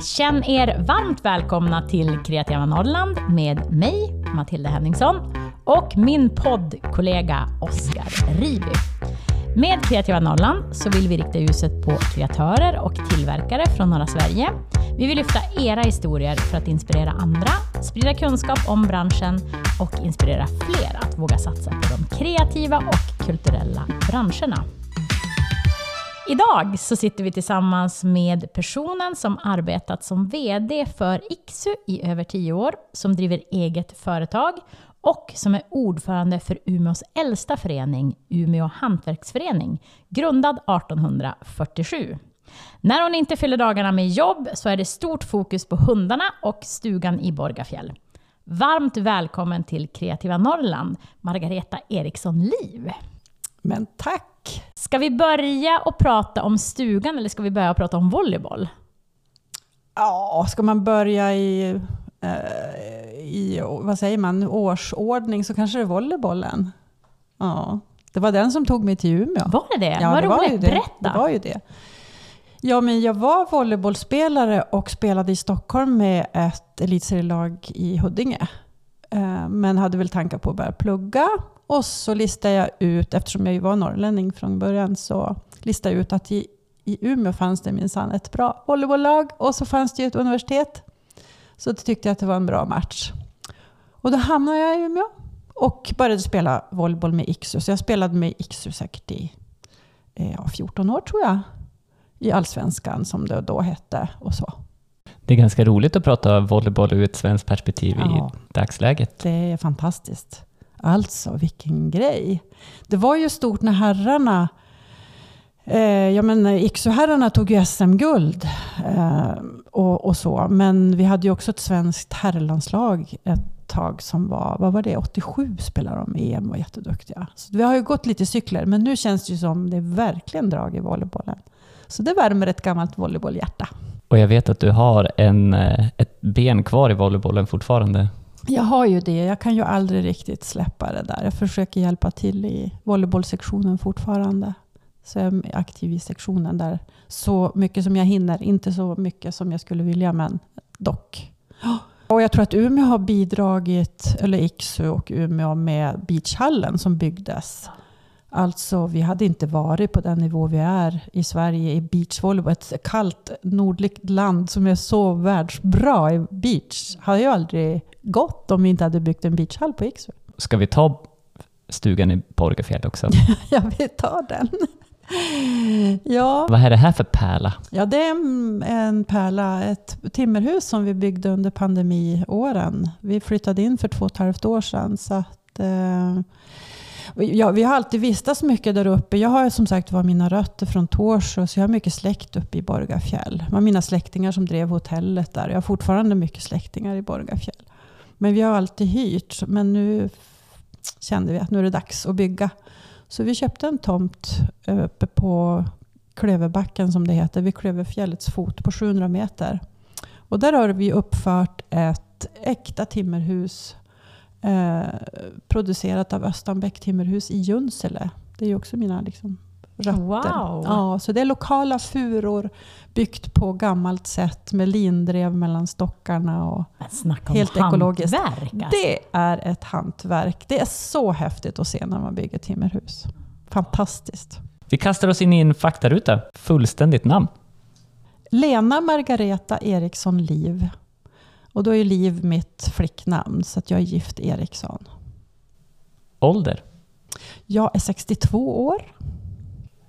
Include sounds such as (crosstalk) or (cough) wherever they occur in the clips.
Känn er varmt välkomna till Kreativa Norrland med mig, Matilda Henningsson, och min poddkollega Oskar Riby. Med Kreativa Norrland så vill vi rikta ljuset på kreatörer och tillverkare från norra Sverige. Vi vill lyfta era historier för att inspirera andra, sprida kunskap om branschen och inspirera fler att våga satsa på de kreativa och kulturella branscherna. Idag så sitter vi tillsammans med personen som arbetat som VD för Iksu i över tio år, som driver eget företag och som är ordförande för Umeås äldsta förening, Umeå Hantverksförening, grundad 1847. När hon inte fyller dagarna med jobb så är det stort fokus på hundarna och stugan i Borgafjäll. Varmt välkommen till Kreativa Norrland, Margareta Eriksson Liv. Men tack! Ska vi börja och prata om stugan eller ska vi börja prata om volleyboll? Ja, ska man börja i, eh, i vad säger man, årsordning så kanske det är volleybollen. Ja, det var den som tog mig till Umeå. Var det det? Ja, Vad roligt, ju det. berätta! Det var ju det. Ja, men jag var volleybollspelare och spelade i Stockholm med ett elitserielag i Huddinge. Eh, Men hade väl tankar på att börja plugga. Och så listade jag ut, eftersom jag ju var norrlänning från början, så listade jag ut att i, i Umeå fanns det minsann ett bra volleybolllag och så fanns det ju ett universitet. Så tyckte jag att det var en bra match. Och då hamnade jag i Umeå och började spela volleyboll med Iksu. Så jag spelade med Iksu säkert i eh, ja, 14 år tror jag. I allsvenskan som det då hette och så. Det är ganska roligt att prata volleyboll ur ett svenskt perspektiv Ja. i dagsläget. Det är fantastiskt. Alltså, vilken grej. Det var ju stort när herrarna, eh, ja men eh, Iksu-herrarna tog ju SM-guld eh, och, och så. Men vi hade ju också ett svenskt herrlandslag ett tag som var, vad var det, 87 spelade de i EM och var jätteduktiga. Så vi har ju gått lite cykler, men nu känns det ju som det är verkligen drag i volleybollen. Så det värmer ett gammalt volleybollhjärta. Och jag vet att du har en, eh, ett ben kvar i volleybollen fortfarande. Jag har ju det. Jag kan ju aldrig riktigt släppa det där. Jag försöker hjälpa till i volleybollsektionen fortfarande. Så jag är aktiv i sektionen där så mycket som jag hinner. Inte så mycket som jag skulle vilja, men dock. Och jag tror att Umeå har bidragit, eller Iksu och Umeå, med beachhallen som byggdes. Alltså, vi hade inte varit på den nivå vi är i Sverige i beachvolleyboll. Ett kallt nordligt land som är så världsbra i beach. Hade ju aldrig gått om vi inte hade byggt en beachhall på Iksu. Ska vi ta stugan i Borgafjäll också? (laughs) Jag vill ta den. Ja, Vad är det här för pärla? ja, det är en- en pärla, ett timmerhus som vi byggde under pandemiåren. Vi flyttade in för två och ett halvt år sedan. Så att, eh, ja, vi har alltid vistats mycket där uppe. Jag har som sagt var mina rötter från Torsjö, så jag har mycket släkt uppe i Borgafjäll. Det var mina släktingar som drev hotellet där. Jag har fortfarande mycket släktingar i Borgafjäll. Men vi har alltid hyrt. Men nu kände vi att nu är det dags att bygga. Så vi köpte en tomt uppe på Klöverbacken som det heter, vid Klöverfjällets fot på 700 meter. Och där har vi uppfört ett äkta timmerhus eh, producerat av Östanbäck timmerhus i Junsele. Det är ju också mina liksom, rötter. Wow! Ja, så det är lokala furor byggt på gammalt sätt med lindrev mellan stockarna. Och snacka om Helt ekologiskt. hantverk, alltså. det är ett hantverk. Det är så häftigt att se när man bygger timmerhus. Fantastiskt. Vi kastar oss in i en faktaruta. Fullständigt namn. Lena Margareta Eriksson Liv. Och då är Liv mitt flicknamn, så att jag är gift Eriksson. Ålder. Jag är 62 år.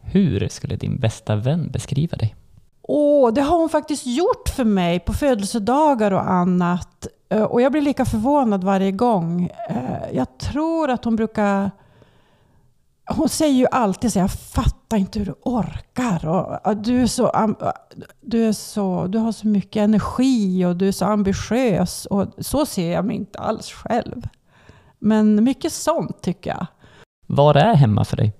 Hur skulle din bästa vän beskriva dig? Åh, det har hon faktiskt gjort för mig på födelsedagar och annat. Eh, Och jag blir lika förvånad varje gång. Eh, Jag tror att hon brukar... Hon säger ju alltid så jag fattar inte hur du orkar. Och du, är så, du, är så, du har så mycket energi och du är så ambitiös. Och så ser jag mig inte alls själv. Men mycket sånt tycker jag. Var är hemma för dig?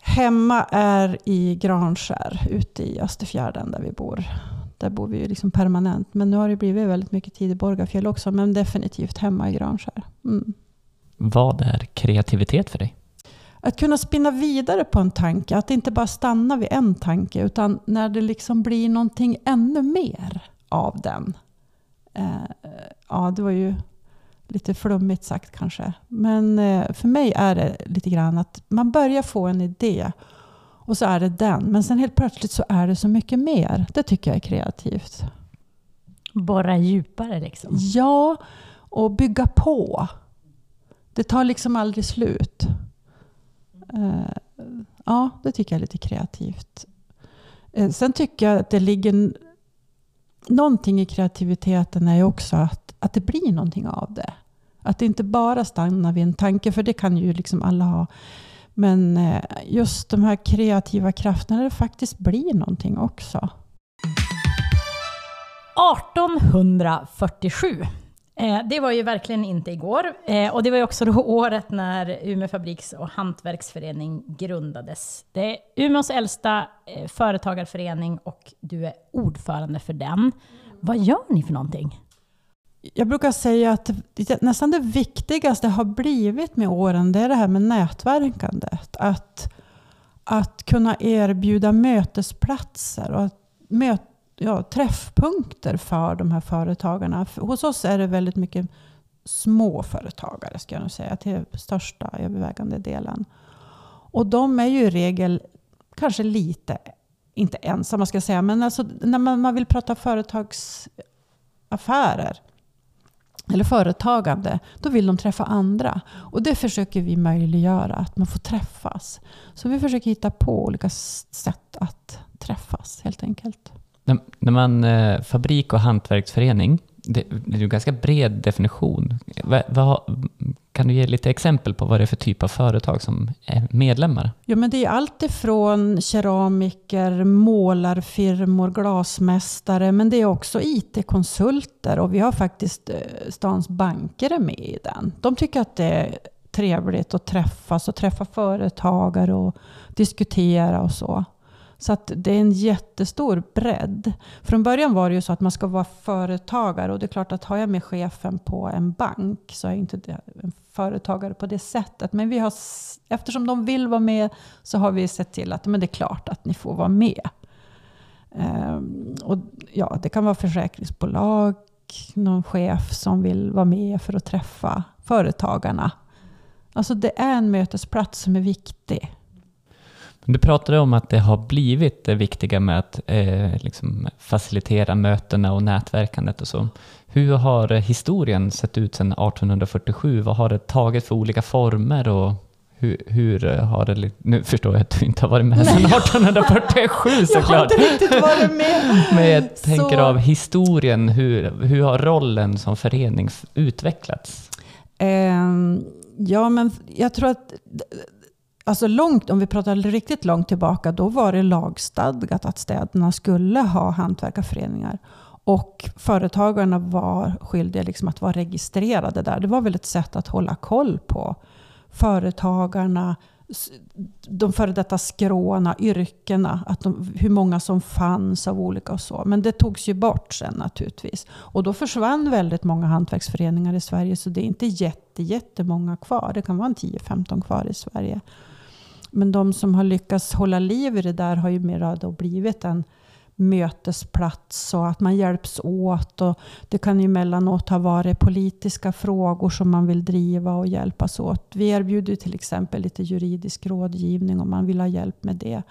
Hemma är i Granskär, ute i Österfjärden där vi bor. Där bor vi ju liksom permanent. Men nu har det blivit väldigt mycket tid i Borgafjäll också. Men definitivt hemma i Granskär. Mm. Vad är kreativitet för dig? Att kunna spinna vidare på en tanke. Att inte bara stanna vid en tanke. Utan när det liksom blir någonting ännu mer av den. Eh, ja, det var ju lite flummigt sagt kanske. Men eh, för mig är det lite grann att man börjar få en idé och så är det den. Men sen helt plötsligt så är det så mycket mer. Det tycker jag är kreativt. Borra djupare liksom? Ja, och bygga på. Det tar liksom aldrig slut. Eh, ja, det tycker jag är lite kreativt. Eh, sen tycker jag att det ligger någonting i kreativiteten är ju också att, att det blir någonting av det. Att det inte bara stannar vid en tanke, för det kan ju liksom alla ha. Men eh, just de här kreativa krafterna, det faktiskt blir någonting också. 1847 Eh, det var ju verkligen inte igår. Eh, och det var ju också då (laughs) året när Umeå Fabriks och Hantverksförening grundades. Det är Umeås äldsta eh, företagarförening och du är ordförande för den. Vad gör ni för någonting? Jag brukar säga att nästan det viktigaste har blivit med åren, det är det här med nätverkandet. Att, att kunna erbjuda mötesplatser och att möt, ja, träffpunkter för de här företagarna. Hos oss är det väldigt mycket småföretagare, ska jag nog säga, till största övervägande delen. Och de är ju i regel kanske lite, inte ensamma ska jag säga, men alltså, när man, man vill prata företagsaffärer eller företagande, då vill de träffa andra. Och det försöker vi möjliggöra, att man får träffas. Så vi försöker hitta på olika sätt att träffas helt enkelt. När, när man, eh, fabrik och hantverksförening, det, det är en ganska bred definition. Va, va, kan du ge lite exempel på vad det är för typ av företag som är medlemmar? Ja, men det är allt ifrån keramiker, målarfirmor, glasmästare, men det är också IT-konsulter och vi har faktiskt eh, stans banker med i den. De tycker att det är trevligt att träffas och träffa företagare och diskutera och så. Så att det är en jättestor bredd. Från början var det ju så att man ska vara företagare och det är klart att har jag med chefen på en bank så är jag inte en företagare på det sättet. Men vi har, eftersom de vill vara med så har vi sett till att men det är klart att ni får vara med. Um, och ja, det kan vara försäkringsbolag, någon chef som vill vara med för att träffa företagarna. Alltså det är en mötesplats som är viktig. Du pratade om att det har blivit det viktiga med att eh, liksom facilitera mötena och nätverkandet och så. Hur har historien sett ut sedan 1847? Vad har det tagit för olika former och hur, hur har det... Nu förstår jag att du inte har varit med sedan 1847 såklart. Jag har inte riktigt varit med. (laughs) Men jag tänker så... av historien, hur, hur har rollen som förening utvecklats? Um, ja, men jag tror att Alltså långt, om vi pratar riktigt långt tillbaka, då var det lagstadgat att städerna skulle ha hantverkarföreningar. Och företagarna var skyldiga liksom att vara registrerade där. Det var väl ett sätt att hålla koll på företagarna, de före detta skråna, yrkena, att de, hur många som fanns av olika och så. Men det togs ju bort sen naturligtvis. Och då försvann väldigt många hantverksföreningar i Sverige, så det är inte jätte, jättemånga kvar. Det kan vara en 10-15 kvar i Sverige. Men de som har lyckats hålla liv i det där har ju mer då blivit en mötesplats och att man hjälps åt. Och det kan ju emellanåt ha varit politiska frågor som man vill driva och hjälpas åt. Vi erbjuder till exempel lite juridisk rådgivning om man vill ha hjälp med det.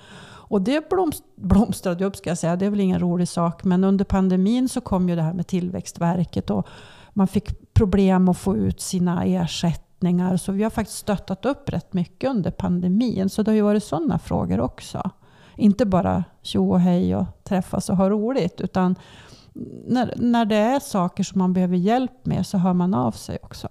Och det blomstrade upp ska jag säga. Det är väl ingen rolig sak. Men under pandemin så kom ju det här med Tillväxtverket och man fick problem att få ut sina ersättningar ersättningar. Så vi har faktiskt stöttat upp rätt mycket under pandemin. Så det har ju varit sådana frågor också. Inte bara tjo och hej och träffas och ha roligt. Utan när, när det är saker som man behöver hjälp med så hör man av sig också.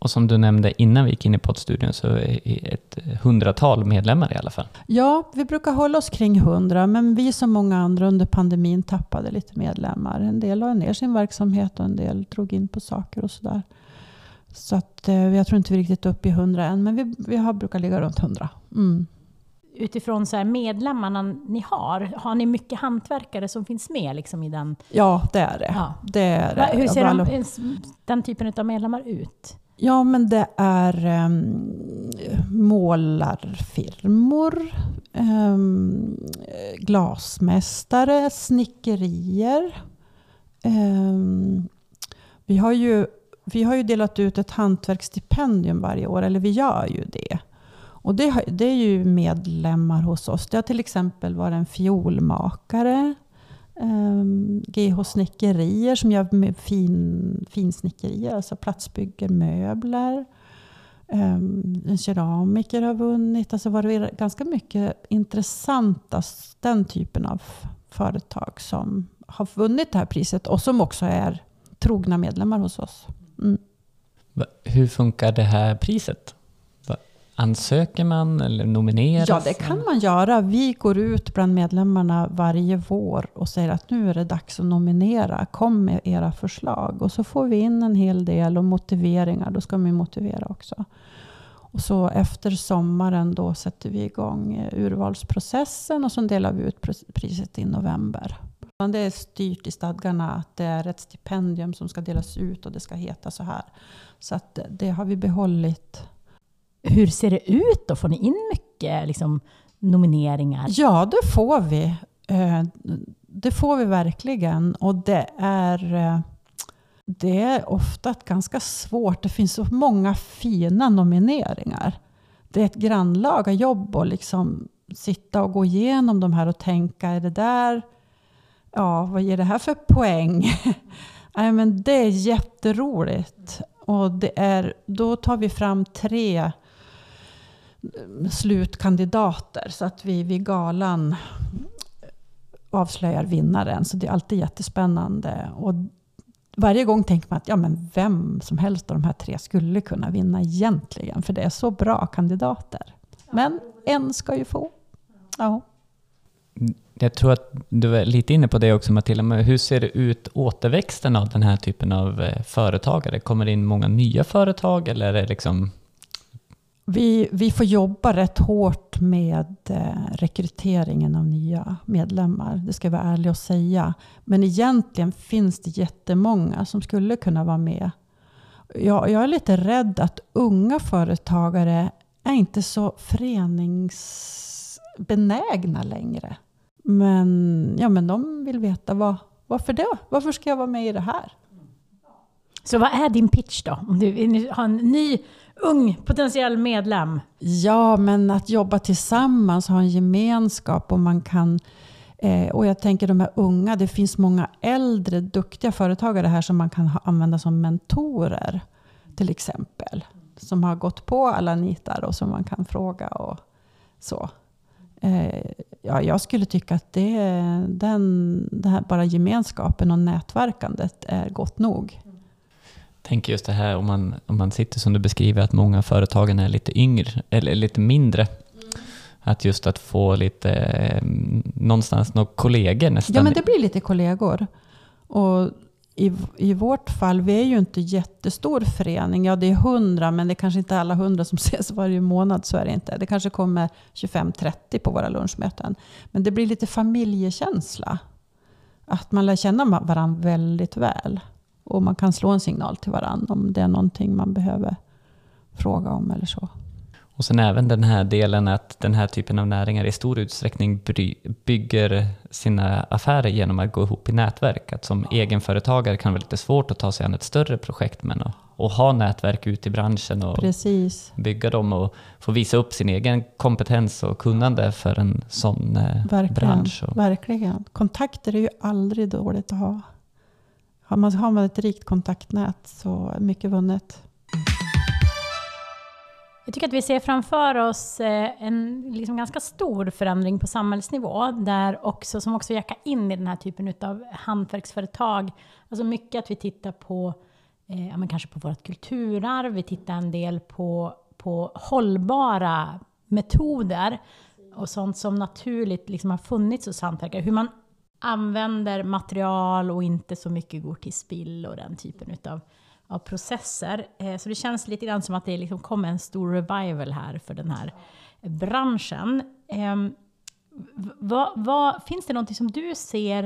Och som du nämnde innan vi gick in i poddstudion så är ett hundratal medlemmar i alla fall. Ja, vi brukar hålla oss kring hundra, men vi som många andra under pandemin tappade lite medlemmar. En del la ner sin verksamhet och en del drog in på saker och sådär. Så att, eh, jag tror inte vi är riktigt upp i 100 än, men vi, vi har, brukar ligga runt 100. Mm. Utifrån så här medlemmarna ni har, har ni mycket hantverkare som finns med liksom i den? Ja, det är det. Ja. det, är det. Hur ser de, den typen av medlemmar ut? Ja, men det är um, målarfirmor, um, glasmästare, snickerier, Ehm, vi, har ju, vi har ju delat ut ett hantverksstipendium varje år, eller vi gör ju det. Och det, det är ju medlemmar hos oss. Det har till exempel varit en fiolmakare, ehm, um, GH Snickerier som gör fin, finsnickerier, alltså platsbygger möbler. Um, ehm, en keramiker har vunnit. Alltså var det ganska mycket intressanta, den typen av företag som har vunnit det här priset och som också är trogna medlemmar hos oss. Mm. Hur funkar det här priset? Ansöker man eller nomineras? Ja, det kan man göra. Vi går ut bland medlemmarna varje vår och säger att nu är det dags att nominera. Kom med era förslag. Och så får vi in en hel del och motiveringar. Då ska man ju motivera också. Och så efter sommaren då sätter vi igång eh, urvalsprocessen och så delar vi ut pris- priset i november. Det är styrt i stadgarna att det är ett stipendium som ska delas ut och det ska heta så här. Så att det har vi behållit Hur ser det ut då? Får ni in mycket liksom, nomineringar? Ja, det får vi. Eh, Det får vi verkligen. Och det är, eh, det är ofta ganska svårt. Det finns så många fina nomineringar. Det är ett grannlaga jobb att liksom sitta och gå igenom de här och tänka, är det där, ja, vad ger det här för poäng? (laughs) Nej, men det är jätteroligt. Och det är, då tar vi fram tre slutkandidater så att vi vid galan avslöjar vinnaren. Så det är alltid jättespännande. Och varje gång tänker man att ja, men vem som helst av de här tre skulle kunna vinna egentligen. För det är så bra kandidater. Men en ska ju få. Ja. Jag tror att du är lite inne på det också Matilda, men hur ser det ut återväxten av den här typen av eh, företagare? Kommer det in många nya företag eller är det liksom... Vi, vi får jobba rätt hårt med eh, rekryteringen av nya medlemmar. Det ska jag vara ärlig och säga. Men egentligen finns det jättemånga som skulle kunna vara med. Jag, jag är lite rädd att unga företagare är inte så föreningsbenägna längre. Men, ja, men de vill veta vad, varför det? Varför ska jag vara med i det här? Så vad är din pitch då? Om du vill ha en ny, ung, potentiell medlem? Ja, men att jobba tillsammans, ha en gemenskap och man kan... Eh, och jag tänker de här unga, det finns många äldre duktiga företagare här som man kan ha, använda som mentorer. Till exempel. Som har gått på alla nitar och som man kan fråga och så. Eh, ja, jag skulle tycka att det, den, det här bara gemenskapen och nätverkandet är gott nog. tänker just det här om man, om man sitter som du beskriver, att många företagen är lite yngre, eller lite mindre. Att just att få lite, eh, någonstans några kollegor nästan. Ja, men det blir lite kollegor. Och i, I vårt fall, vi är ju inte jättestor förening. Ja, det är hundra, men det är kanske inte alla hundra som (laughs) ses varje månad. Så är det inte. Det kanske kommer 25-30 på våra lunchmöten. Men det blir lite familjekänsla. Att man lär känna varandra väldigt väl. Och man kan slå en signal till varandra om det är någonting man behöver fråga om eller så. Och sen även den här delen att den här typen av näringar i stor utsträckning bygger sina affärer genom att gå ihop i nätverk. Att som egenföretagare kan det vara lite svårt att ta sig an ett större projekt, men att, att ha nätverk ute i branschen och Precis. bygga dem och få visa upp sin egen kompetens och kunnande för en sån eh, Verkligen. bransch. Verkligen. Kontakter är ju aldrig dåligt att ha. Har man, har man ett rikt kontaktnät så är mycket vunnet. Jag tycker att vi ser framför oss eh, en liksom ganska stor förändring på samhällsnivå, där också, som också jackar in i den här typen av hantverksföretag. Alltså mycket att vi tittar på, eh, ja, men kanske på vårt kulturarv, vi tittar en del på, på hållbara metoder och sånt som naturligt liksom har funnits hos hantverkare. Hur man använder material och inte så mycket går till spill och den typen utav av processer. Eh, så det känns lite grann som att det liksom kommer en stor revival här för den här branschen. Ehm, vad, vad, finns det någonting som du ser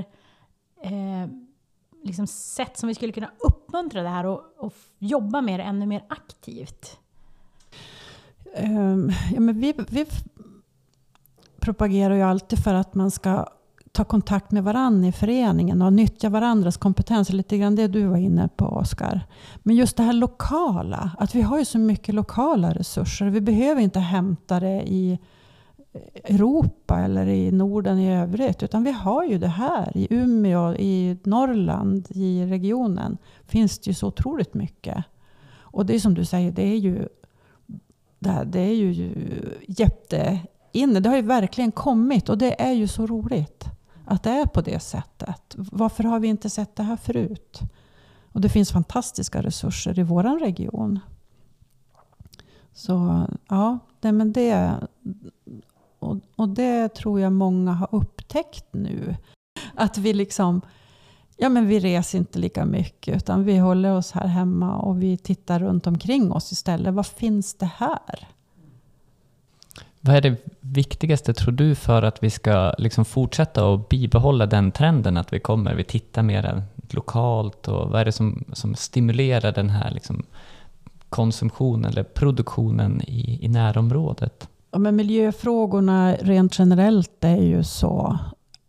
eh, liksom sätt som vi skulle kunna uppmuntra det här och, och jobba med det ännu mer aktivt? Ehm, ja, men vi, vi propagerar ju alltid för att man ska ta kontakt med varandra i föreningen och nyttja varandras kompetens. Lite grann det du var inne på Oskar. Men just det här lokala. Att vi har ju så mycket lokala resurser. Vi behöver inte hämta det i Europa eller i Norden i övrigt. Utan vi har ju det här i Umeå, i Norrland, i regionen. Finns det ju så otroligt mycket. Och det är som du säger, det är ju, det, här, det är ju jätteinne. Det har ju verkligen kommit och det är ju så roligt att det är på det sättet. Varför har vi inte sett det här förut? Och det finns fantastiska resurser i vår region. Så ja, det, men det, och, och det tror jag många har upptäckt nu. Att vi liksom, ja men vi reser inte lika mycket utan vi håller oss här hemma och vi tittar runt omkring oss istället. Vad finns det här? Vad är det viktigaste tror du för att vi ska liksom fortsätta och bibehålla den trenden att vi kommer, vi tittar mer lokalt och vad är det som, som stimulerar den här liksom konsumtionen eller produktionen i, i närområdet? Ja, men miljöfrågorna rent generellt är ju så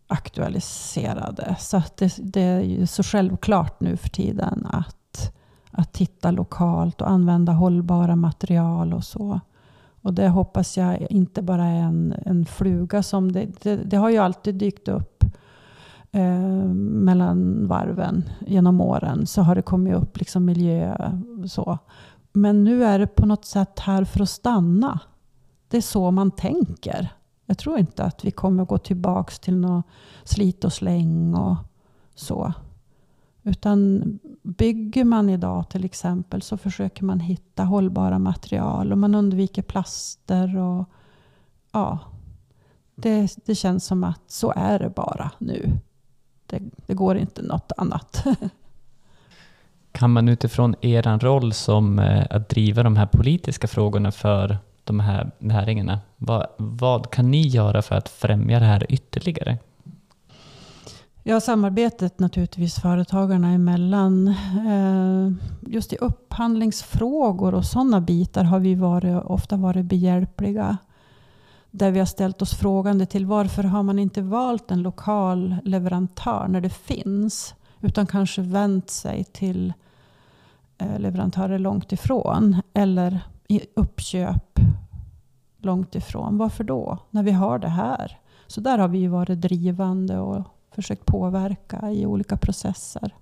aktualiserade. Så att det, det, är ju så självklart nu för tiden att, att titta lokalt och använda hållbara material och så. Och det hoppas jag inte bara är en, en fluga som det, det, det har ju alltid dykt upp eh, mellan varven genom åren så har det kommit upp liksom miljö så. Men nu är det på något sätt här för att stanna. Det är så man tänker. Jag tror inte att vi kommer gå tillbaka till något slit och släng och så. Utan bygger man idag till exempel så försöker man hitta hållbara material och man undviker plaster. och ja, det, det känns som att så är det bara nu. Det, det går inte något annat. (laughs) kan man utifrån er roll som eh, att driva de här politiska frågorna för de här näringarna, vad, vad kan ni göra för att främja det här ytterligare? Ja, samarbetet naturligtvis företagarna emellan. Eh, just i upphandlingsfrågor och sådana bitar har vi varit, ofta varit behjälpliga. Där vi har ställt oss frågande till varför har man inte valt en lokal leverantör när det finns? Utan kanske vänt sig till eh, leverantörer långt ifrån. Eller i uppköp långt ifrån. Varför då? När vi har det här. Så där har vi varit drivande och försökt påverka i olika processer.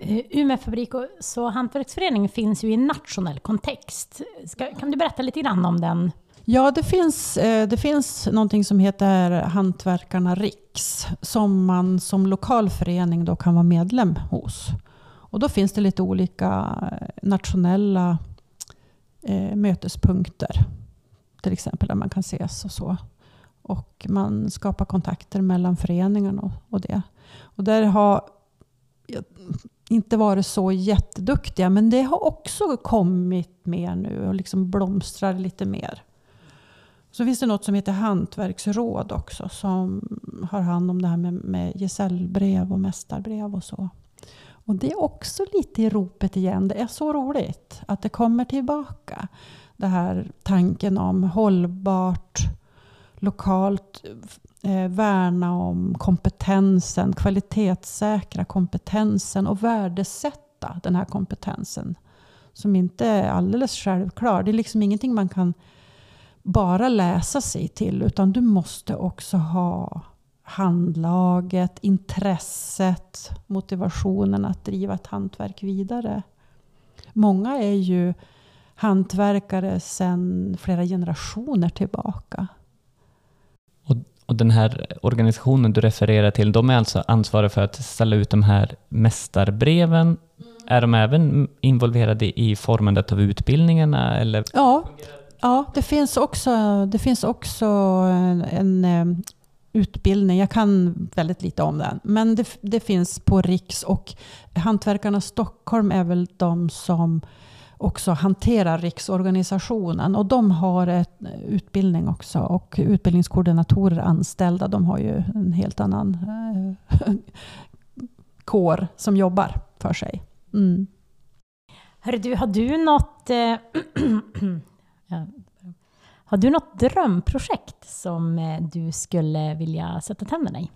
Eh, Umeå fabrik och så hantverksförening finns ju i nationell kontext. Ska, kan du berätta lite grann om den? Ja, det finns, eh, det finns någonting som heter Hantverkarna Riks som man som lokal förening då kan vara medlem hos. Och då finns det lite olika nationella eh, mötespunkter. Till exempel där man kan ses och så. Och man skapar kontakter mellan föreningarna och, och det. Och där har inte varit så jätteduktiga, men det har också kommit mer nu och liksom blomstrar lite mer. Så finns det något som heter hantverksråd också som har hand om det här med, med gesällbrev och mästarbrev och så. Och det är också lite i ropet igen. Det är så roligt att det kommer tillbaka. Det här tanken om hållbart, lokalt eh, värna om kompetensen, kvalitetssäkra kompetensen och värdesätta den här kompetensen. Som inte är alldeles självklar. Det är liksom ingenting man kan bara läsa sig till utan du måste också ha handlaget, intresset, motivationen att driva ett hantverk vidare. Många är ju hantverkare sedan flera generationer tillbaka. Och, den här organisationen du refererar till, de är alltså ansvariga för att ställa ut de här mästarbreven. Mm. Är de även involverade i formandet av utbildningarna? Eller? Ja, ja det, finns också, det finns också en, en eh, utbildning. Jag kan väldigt lite om den. Men det, det, finns på Riks och Hantverkarna Stockholm är väl de som också hanterar riksorganisationen. Och de har ett eh, utbildning också. Och utbildningskoordinatorer anställda, de har ju en helt annan eh, (laughs) kår som jobbar för sig. Mm. Hörru du, har du något, eh, (clears throat) har du något drömprojekt som eh, du skulle vilja sätta tänderna i?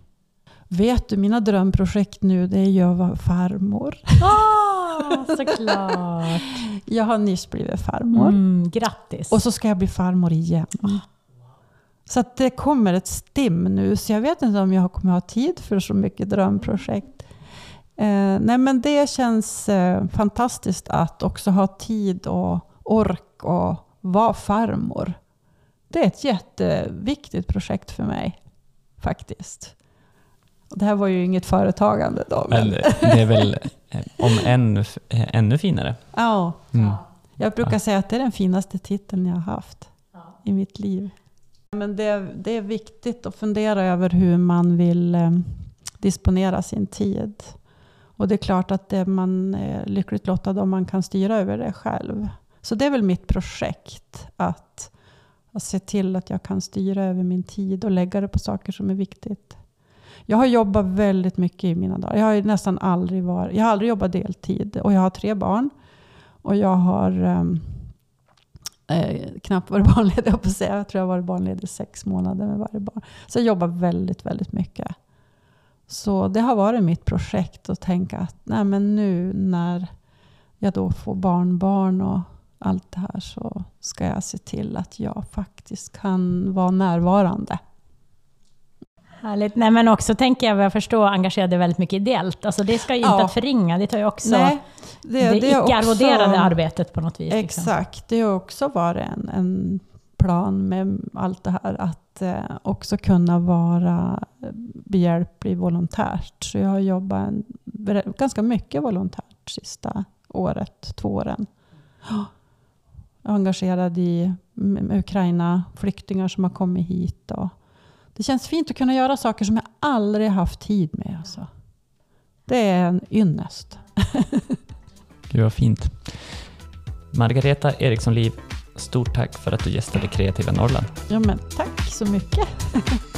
Vet du, mina drömprojekt nu det är att vara farmor. Ah, såklart! (laughs) Jag har nyss blivit farmor. Mm, grattis! Och så ska jag bli farmor igen. Så det kommer ett stim nu, så jag vet inte om jag kommer ha tid för så mycket drömprojekt. Eh, nej men det känns eh, fantastiskt att också ha tid och ork och vara farmor. Det är ett jätteviktigt projekt för mig, faktiskt. Det här var ju inget företagande då. Men det är väl eh, om än, eh, ännu finare. Ja, Mm. jag brukar säga att det är den finaste titeln jag har haft i mitt liv. Men det, det är viktigt att fundera över hur man vill eh, disponera sin tid. Och det är klart att det man är lyckligt lottad om man kan styra över det själv. Så det är väl mitt projekt, att, att se till att jag kan styra över min tid och lägga det på saker som är viktigt. Jag har jobbat väldigt mycket i mina dagar. Jag har nästan aldrig, varit, jag har aldrig jobbat deltid och jag har tre barn. Och jag har ehm, eh, knappt varit (laughs) barnledig, jag på att säga. Jag tror jag har varit barnledig sex månader med varje barn. Så jag jobbar väldigt, väldigt mycket. Så det har varit mitt projekt att tänka att nej, men nu när jag då får barnbarn och allt det här så ska jag se till att jag faktiskt kan vara närvarande. Härligt. Nej, men också tänker jag, vad jag förstår, engagerar dig väldigt mycket ideellt. Alltså det ska ju inte Ja. att förringa, det tar ju också Nej, det, är icke-arvoderade också- arbetet på något vis. liksom. Exakt, det har också varit en, en plan med allt det här. Att eh, också kunna vara behjälplig volontärt. Så jag har jobbat en, ganska mycket volontärt sista året, två åren. Är engagerad i Ukraina, flyktingar som har kommit hit. Och det känns fint att kunna göra saker som jag aldrig haft tid med. Alltså. Det är en ynnest. (laughs) Gud vad fint. Margareta Eriksson Liv, stort tack för att du gästade Kreativa Norrland. Ja, men tack så mycket. (laughs)